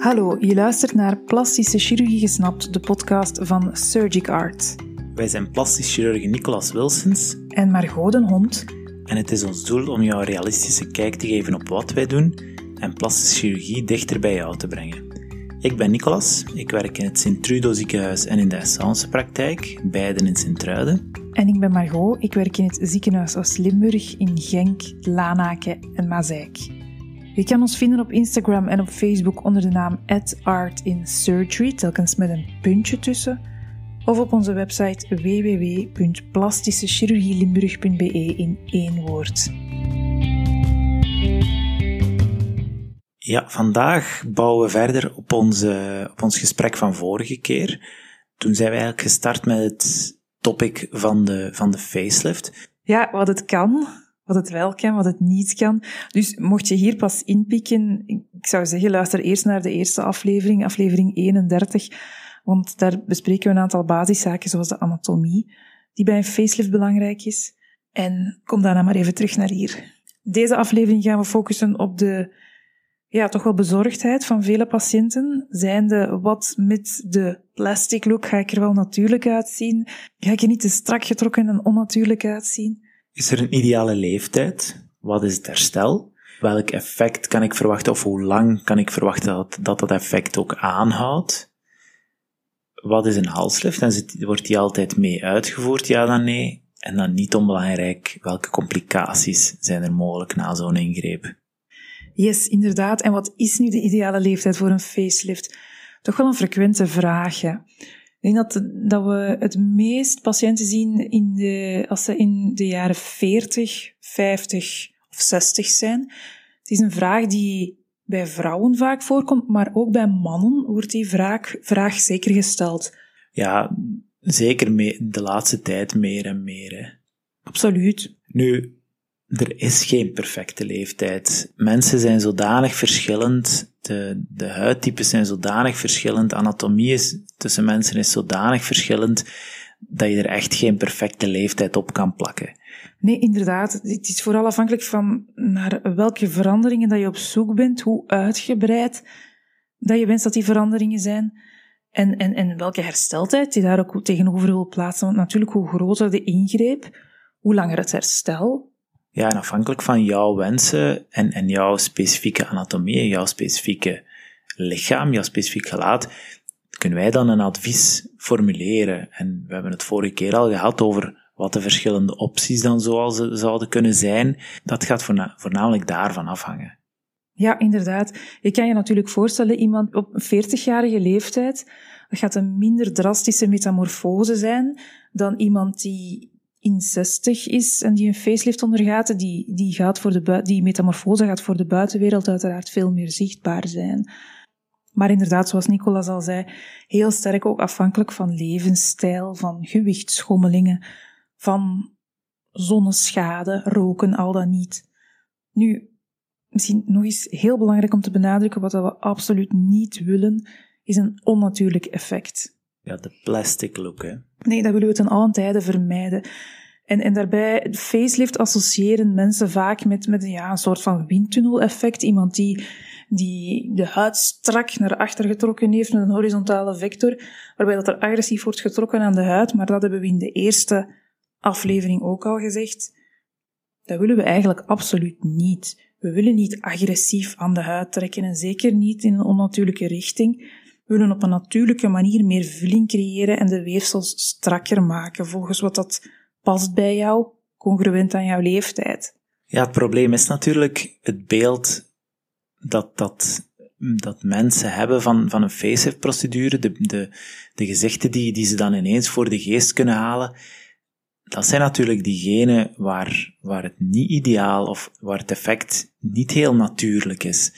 Hallo, je luistert naar Plastische Chirurgie Gesnapt, de podcast van Surgic Art. Wij zijn plastisch chirurg Nicolas Wilsons En Margot den Hond. en het is ons doel om jou een realistische kijk te geven op wat wij doen en plastische chirurgie dichter bij jou te brengen. Ik ben Nicolas, ik werk in het Sint-Trudo ziekenhuis en in de Essence praktijk, beiden in Sint-Truiden. En ik ben Margot, ik werk in het ziekenhuis Oost-Limburg in Genk, Lanaken en Mazeik. Je kan ons vinden op Instagram en op Facebook onder de naam @artinsurgery, telkens met een puntje tussen, of op onze website www.plastischechirurgielimburg.be in één woord. Ja, vandaag bouwen we verder op, onze, op ons gesprek van vorige keer. Toen zijn we eigenlijk gestart met het topic van de, van de facelift. Ja, wat het kan, wat het wel kan, wat het niet kan. Dus mocht je hier pas inpikken, ik zou zeggen, luister eerst naar de eerste aflevering, aflevering 31, want daar bespreken we een aantal basiszaken zoals de anatomie, die bij een facelift belangrijk is. En kom daarna maar even terug naar hier. Deze aflevering gaan we focussen op de ja, toch wel bezorgdheid van vele patiënten. Zijnde, wat met de plastic look ga ik er wel natuurlijk uitzien? Ga ik er niet te strak getrokken en onnatuurlijk uitzien? Is er een ideale leeftijd? Wat is het herstel? Welk effect kan ik verwachten of hoe lang kan ik verwachten dat dat, dat effect ook aanhoudt? Wat is een halslift en wordt die altijd mee uitgevoerd? Ja dan nee. En dan niet onbelangrijk, welke complicaties zijn er mogelijk na zo'n ingreep? Yes, inderdaad. En wat is nu de ideale leeftijd voor een facelift? Toch wel een frequente vraag. Ik denk dat, dat we het meest patiënten zien in de, als ze in de jaren 40, 50 of 60 zijn. Het is een vraag die bij vrouwen vaak voorkomt, maar ook bij mannen wordt die vraag, vraag zeker gesteld. Ja, zeker de laatste tijd meer en meer. Hè. Absoluut. Nu, er is geen perfecte leeftijd. Mensen zijn zodanig verschillend, de, de huidtypes zijn zodanig verschillend, anatomie is, tussen mensen is zodanig verschillend, dat je er echt geen perfecte leeftijd op kan plakken. Nee, inderdaad. Het is vooral afhankelijk van naar welke veranderingen dat je op zoek bent, hoe uitgebreid dat je wenst dat die veranderingen zijn en, en, en welke hersteltijd je daar ook tegenover wil plaatsen. Want natuurlijk, hoe groter de ingreep, hoe langer het herstel. Ja, en afhankelijk van jouw wensen en, en jouw specifieke anatomie, jouw specifieke lichaam, jouw specifiek gelaat, kunnen wij dan een advies formuleren. En we hebben het vorige keer al gehad over wat de verschillende opties dan zoal ze zouden kunnen zijn. Dat gaat voorna- voornamelijk daarvan afhangen. Ja, inderdaad. Je kan je natuurlijk voorstellen, iemand op een 40-jarige leeftijd, dat gaat een minder drastische metamorfose zijn dan iemand die in 60 is en die een facelift ondergaat. Die, die, gaat voor de die metamorfose gaat voor de buitenwereld uiteraard veel meer zichtbaar zijn. Maar inderdaad, zoals Nicolas al zei, heel sterk ook afhankelijk van levensstijl, van gewichtsschommelingen, van zonneschade, roken, al dan niet. Nu, misschien nog eens heel belangrijk om te benadrukken, wat we absoluut niet willen, is een onnatuurlijk effect. Ja, de plastic look, hè. Nee, dat willen we ten allen tijde vermijden. En, en daarbij, facelift associëren mensen vaak met, met ja, een soort van windtunnel-effect. Iemand die, die de huid strak naar achter getrokken heeft met een horizontale vector, waarbij dat er agressief wordt getrokken aan de huid. Maar dat hebben we in de eerste aflevering ook al gezegd. Dat willen we eigenlijk absoluut niet. We willen niet agressief aan de huid trekken en zeker niet in een onnatuurlijke richting. Willen op een natuurlijke manier meer vulling creëren en de weefsels strakker maken, volgens wat dat past bij jou, congruent aan jouw leeftijd. Ja, het probleem is natuurlijk het beeld dat, dat, dat mensen hebben van, van een facelift-procedure, de, de, de gezichten die, die ze dan ineens voor de geest kunnen halen, dat zijn natuurlijk diegenen waar, waar het niet ideaal of waar het effect niet heel natuurlijk is.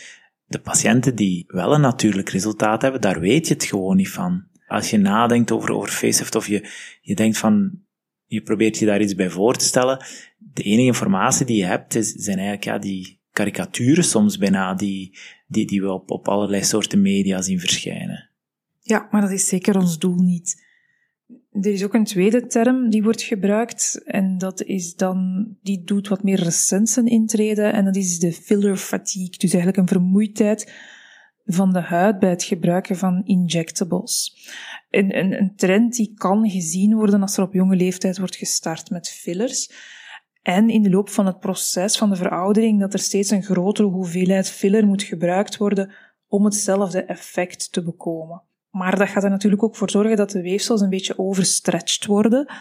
De patiënten die wel een natuurlijk resultaat hebben, daar weet je het gewoon niet van. Als je nadenkt over, over of je, je denkt van, je probeert je daar iets bij voor te stellen, de enige informatie die je hebt is, zijn eigenlijk ja, die karikaturen soms bijna die, die, die we op, op allerlei soorten media zien verschijnen. Ja, maar dat is zeker ons doel niet. Er is ook een tweede term die wordt gebruikt en dat is dan, die doet wat meer recent zijn intreden en dat is de filler fatigue, dus eigenlijk een vermoeidheid van de huid bij het gebruiken van injectables. Een, een, een trend die kan gezien worden als er op jonge leeftijd wordt gestart met fillers. En in de loop van het proces van de veroudering dat er steeds een grotere hoeveelheid filler moet gebruikt worden om hetzelfde effect te bekomen. Maar dat gaat er natuurlijk ook voor zorgen dat de weefsels een beetje overstretched worden,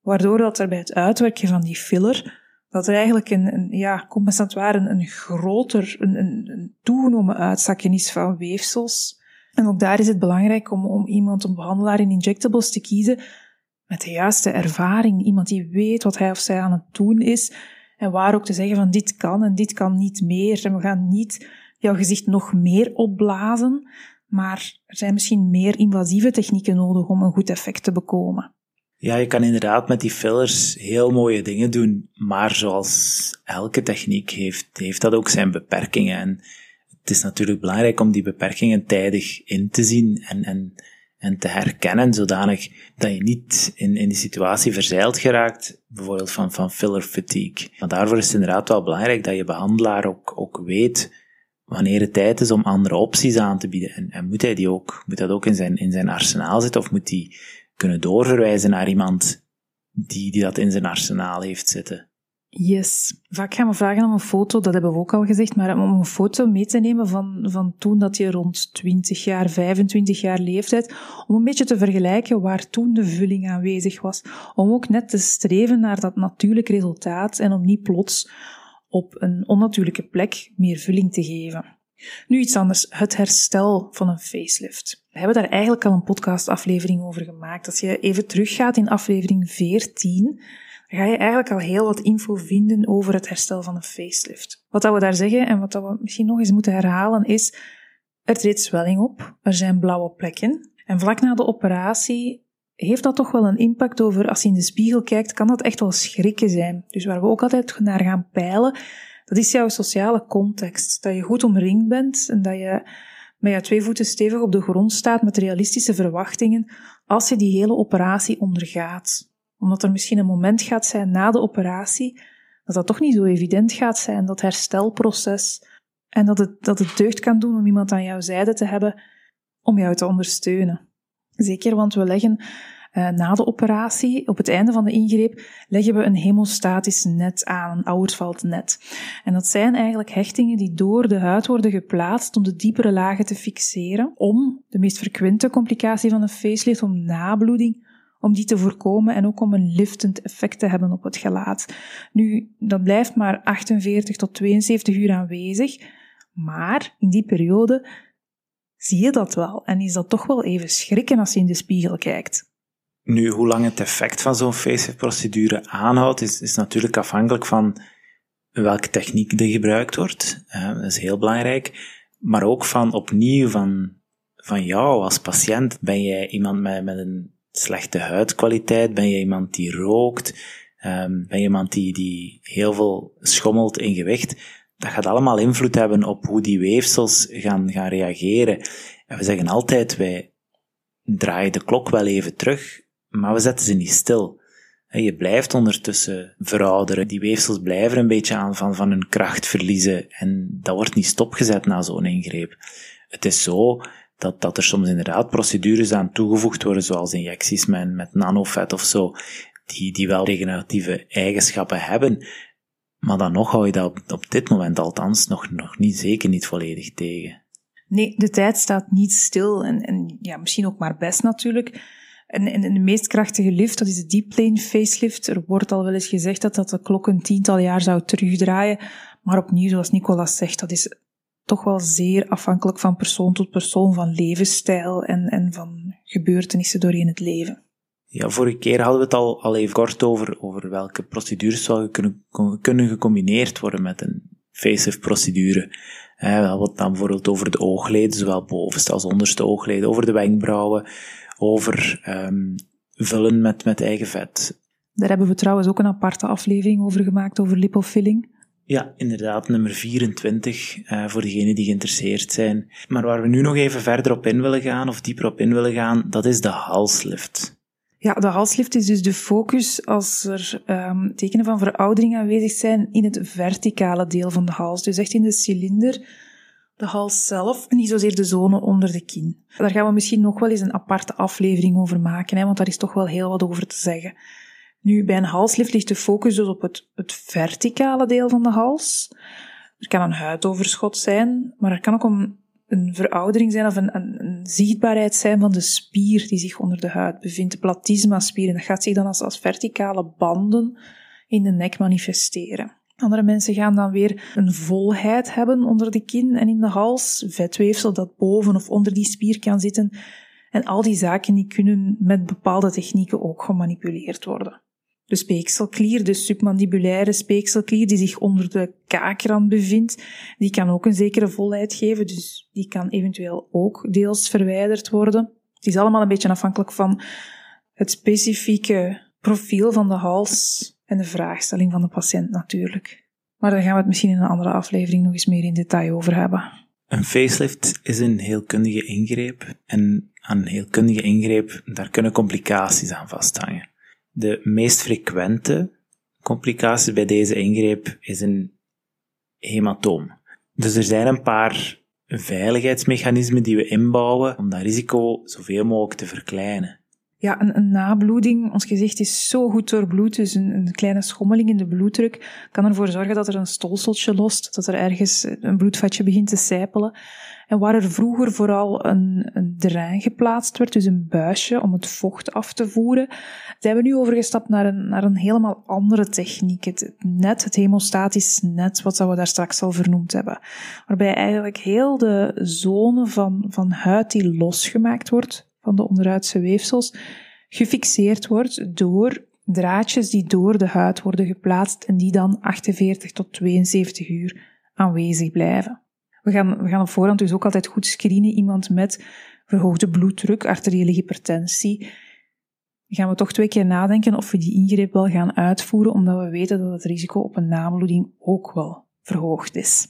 waardoor dat er bij het uitwerken van die filler dat er eigenlijk een, een ja, een, een groter, een, een, een toegenomen uitzakken is van weefsels. En ook daar is het belangrijk om, om iemand, een behandelaar in injectables te kiezen met de juiste ervaring. Iemand die weet wat hij of zij aan het doen is en waar ook te zeggen van dit kan en dit kan niet meer. En we gaan niet jouw gezicht nog meer opblazen, maar er zijn misschien meer invasieve technieken nodig om een goed effect te bekomen. Ja, je kan inderdaad met die fillers heel mooie dingen doen, maar zoals elke techniek heeft, heeft dat ook zijn beperkingen. En het is natuurlijk belangrijk om die beperkingen tijdig in te zien en, en, en te herkennen, zodanig dat je niet in, in die situatie verzeild geraakt, bijvoorbeeld van, van filler fatigue. Maar daarvoor is het inderdaad wel belangrijk dat je behandelaar ook, ook weet wanneer het tijd is om andere opties aan te bieden. En, en moet hij die ook, moet dat ook in zijn, in zijn arsenaal zitten, of moet die kunnen doorverwijzen naar iemand die, die dat in zijn arsenaal heeft zitten. Yes. Vaak gaan we vragen om een foto, dat hebben we ook al gezegd, maar om een foto mee te nemen van, van toen dat je rond 20 jaar, 25 jaar leeftijd, om een beetje te vergelijken waar toen de vulling aanwezig was. Om ook net te streven naar dat natuurlijk resultaat en om niet plots op een onnatuurlijke plek meer vulling te geven. Nu iets anders, het herstel van een facelift. We hebben daar eigenlijk al een podcastaflevering over gemaakt. Als je even teruggaat in aflevering 14, dan ga je eigenlijk al heel wat info vinden over het herstel van een facelift. Wat dat we daar zeggen en wat dat we misschien nog eens moeten herhalen is, er treedt zwelling op, er zijn blauwe plekken. En vlak na de operatie heeft dat toch wel een impact over, als je in de spiegel kijkt, kan dat echt wel schrikken zijn. Dus waar we ook altijd naar gaan peilen, dat is jouw sociale context. Dat je goed omringd bent en dat je met je twee voeten stevig op de grond staat met realistische verwachtingen als je die hele operatie ondergaat. Omdat er misschien een moment gaat zijn na de operatie dat dat toch niet zo evident gaat zijn, dat herstelproces, en dat het, dat het deugd kan doen om iemand aan jouw zijde te hebben om jou te ondersteunen. Zeker, want we leggen uh, na de operatie, op het einde van de ingreep, leggen we een hemostatisch net aan, een Auersvald net. En dat zijn eigenlijk hechtingen die door de huid worden geplaatst om de diepere lagen te fixeren, om de meest frequente complicatie van een facelift, om nabloeding, om die te voorkomen en ook om een liftend effect te hebben op het gelaat. Nu, dat blijft maar 48 tot 72 uur aanwezig, maar in die periode zie je dat wel en is dat toch wel even schrikken als je in de spiegel kijkt. Nu, hoe lang het effect van zo'n facelift-procedure aanhoudt, is, is natuurlijk afhankelijk van welke techniek er gebruikt wordt. dat is heel belangrijk. Maar ook van opnieuw van, van jou als patiënt. Ben jij iemand met, met een slechte huidkwaliteit? Ben je iemand die rookt? Um, ben je iemand die, die heel veel schommelt in gewicht? Dat gaat allemaal invloed hebben op hoe die weefsels gaan, gaan reageren. En we zeggen altijd, wij draaien de klok wel even terug maar we zetten ze niet stil. Je blijft ondertussen verouderen. Die weefsels blijven een beetje aan van, van hun kracht verliezen. En dat wordt niet stopgezet na zo'n ingreep. Het is zo dat, dat er soms inderdaad procedures aan toegevoegd worden, zoals injecties met, met nanovet of zo, die, die wel regeneratieve eigenschappen hebben. Maar dan nog hou je dat op, dit moment althans nog, nog niet, zeker niet volledig tegen. Nee, de tijd staat niet stil en, en ja, misschien ook maar best natuurlijk. En, en, de meest krachtige lift, dat is de deep plane facelift. Er wordt al wel eens gezegd dat dat de klok een tiental jaar zou terugdraaien. Maar opnieuw, zoals Nicolas zegt, dat is toch wel zeer afhankelijk van persoon tot persoon, van levensstijl en, en van gebeurtenissen doorheen het leven. Ja, vorige keer hadden we het al, al even kort over, over welke procedures zouden kunnen, kunnen gecombineerd worden met een facelift-procedure. we hadden het dan bijvoorbeeld over de oogleden, zowel bovenste als onderste oogleden, over de wenkbrauwen, over um, vullen met, met eigen vet. Daar hebben we trouwens ook een aparte aflevering over gemaakt, over lipofilling. Ja, inderdaad, nummer 24, uh, voor degenen die geïnteresseerd zijn. Maar waar we nu nog even verder op in willen gaan, of dieper op in willen gaan, dat is de halslift. Ja, de halslift is dus de focus als er um, tekenen van veroudering aanwezig zijn in het verticale deel van de hals. Dus echt in de cilinder de hals zelf, niet zozeer de zone onder de kin. Daar gaan we misschien nog wel eens een aparte aflevering over maken, hè, want daar is toch wel heel wat over te zeggen. Nu, bij een halslift ligt de focus dus op het, het verticale deel van de hals. Er kan een huidoverschot zijn, maar er kan ook een, een veroudering zijn of een, een, zichtbaarheid zijn van de spier die zich onder de huid bevindt, de platysma-spier. En dat gaat zich dan als, als verticale banden in de nek manifesteren. Andere mensen gaan dan weer een volheid hebben onder de kin en in de hals, vetweefsel dat boven of onder die spier kan zitten. En al die zaken die kunnen met bepaalde technieken ook gemanipuleerd worden. De speekselklier, de submandibulaire speekselklier die zich onder de kaakrand bevindt, die kan ook een zekere volheid geven, dus die kan eventueel ook deels verwijderd worden. Het is allemaal een beetje afhankelijk van het specifieke profiel van de hals en de vraagstelling van de patiënt natuurlijk. Maar daar gaan we het misschien in een andere aflevering nog eens meer in detail over hebben. Een facelift is een heelkundige ingreep en aan een heelkundige ingreep, daar kunnen complicaties aan vasthangen. De meest frequente complicatie bij deze ingreep is een hematoom. Dus er zijn een paar veiligheidsmechanismen die we inbouwen om dat risico zoveel mogelijk te verkleinen ja, een, een, nabloeding, ons gezicht is zo goed doorbloed, dus een, een, kleine schommeling in de bloeddruk kan ervoor zorgen dat er een stolseltje lost, dat er ergens een bloedvatje begint te sijpelen. En waar er vroeger vooral een, een drain geplaatst werd, dus een buisje om het vocht af te voeren, zijn we nu overgestapt naar een, naar een helemaal andere techniek. Het net, het hemostatisch net, wat we daar straks al vernoemd hebben. Waarbij eigenlijk heel de zone van, van huid die losgemaakt wordt, van de onderhuidse weefsels gefixeerd wordt door draadjes die door de huid worden geplaatst en die dan 48 tot 72 uur aanwezig blijven. We gaan, we gaan op voorhand dus ook altijd goed screenen. Iemand met verhoogde bloeddruk, arteriële hypertensie. Gaan we toch twee keer nadenken of we die ingreep wel gaan uitvoeren, omdat we weten dat het risico op een nabloeding ook wel verhoogd is.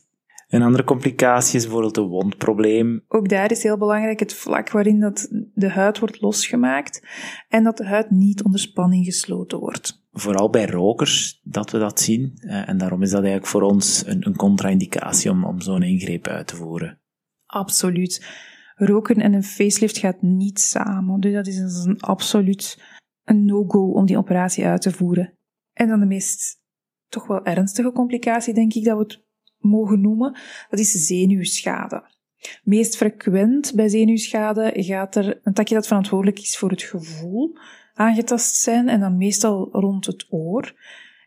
Een andere complicatie is bijvoorbeeld een wondprobleem. Ook daar is heel belangrijk het vlak waarin dat de huid wordt losgemaakt en dat de huid niet onder spanning gesloten wordt. Vooral bij rokers dat we dat zien. Eh, en daarom is dat eigenlijk voor ons een, een contra-indicatie om, om zo'n ingreep uit te voeren. Absoluut. Roken en een facelift gaat niet samen. Dus dat is een absoluut een no-go om die operatie uit te voeren. En dan de meest toch wel ernstige complicatie, denk ik, dat we het mogen noemen, dat is zenuwschade. Meest frequent bij zenuwschade gaat er een takje dat verantwoordelijk is voor het gevoel aangetast zijn en dan meestal rond het oor.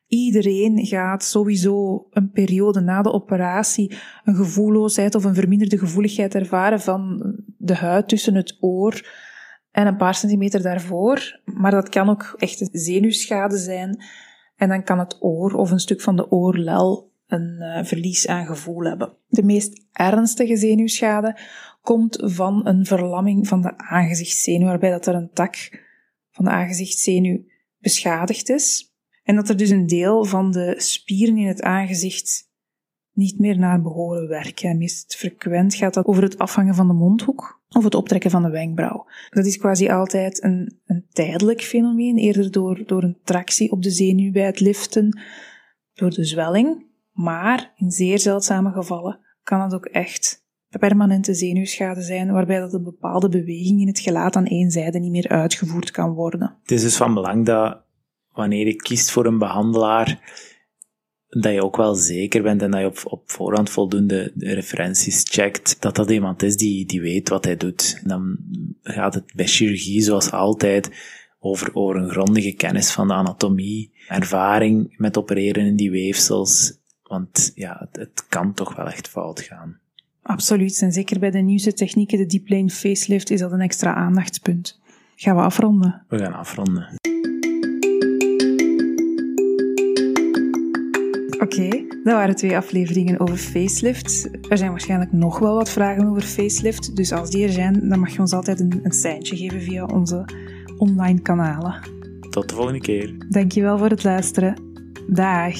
Iedereen gaat sowieso een periode na de operatie een gevoelloosheid of een verminderde gevoeligheid ervaren van de huid tussen het oor en een paar centimeter daarvoor. Maar dat kan ook echt zenuwschade zijn. En dan kan het oor of een stuk van de oorlel een uh, verlies aan gevoel hebben. De meest ernstige zenuwschade komt van een verlamming van de aangezichtszenuw, waarbij dat er een tak van de aangezichtszenuw beschadigd is. En dat er dus een deel van de spieren in het aangezicht niet meer naar behoren werken. meest frequent gaat dat over het afhangen van de mondhoek of het optrekken van de wenkbrauw. Dat is quasi altijd een, een tijdelijk fenomeen, eerder door, door een tractie op de zenuw bij het liften, door de zwelling. Maar in zeer zeldzame gevallen kan het ook echt permanente zenuwschade zijn, waarbij dat een bepaalde beweging in het gelaat aan één zijde niet meer uitgevoerd kan worden. Het is dus van belang dat wanneer je kiest voor een behandelaar, dat je ook wel zeker bent en dat je op, op voorhand voldoende referenties checkt, dat dat iemand is die, die weet wat hij doet. dan gaat het bij chirurgie zoals altijd over, over een grondige kennis van de anatomie, ervaring met opereren in die weefsels, want ja, het, het kan toch wel echt fout gaan. Absoluut. En zeker bij de nieuwste technieken, de deep lane facelift, is dat een extra aandachtspunt. Gaan we afronden? We gaan afronden. Oké, dat waren twee afleveringen over facelift. Er zijn waarschijnlijk nog wel wat vragen over facelift. Dus als die er zijn, dan mag je ons altijd een, een seintje geven via onze online kanalen. Tot de volgende keer. Dankjewel voor het luisteren. Dag.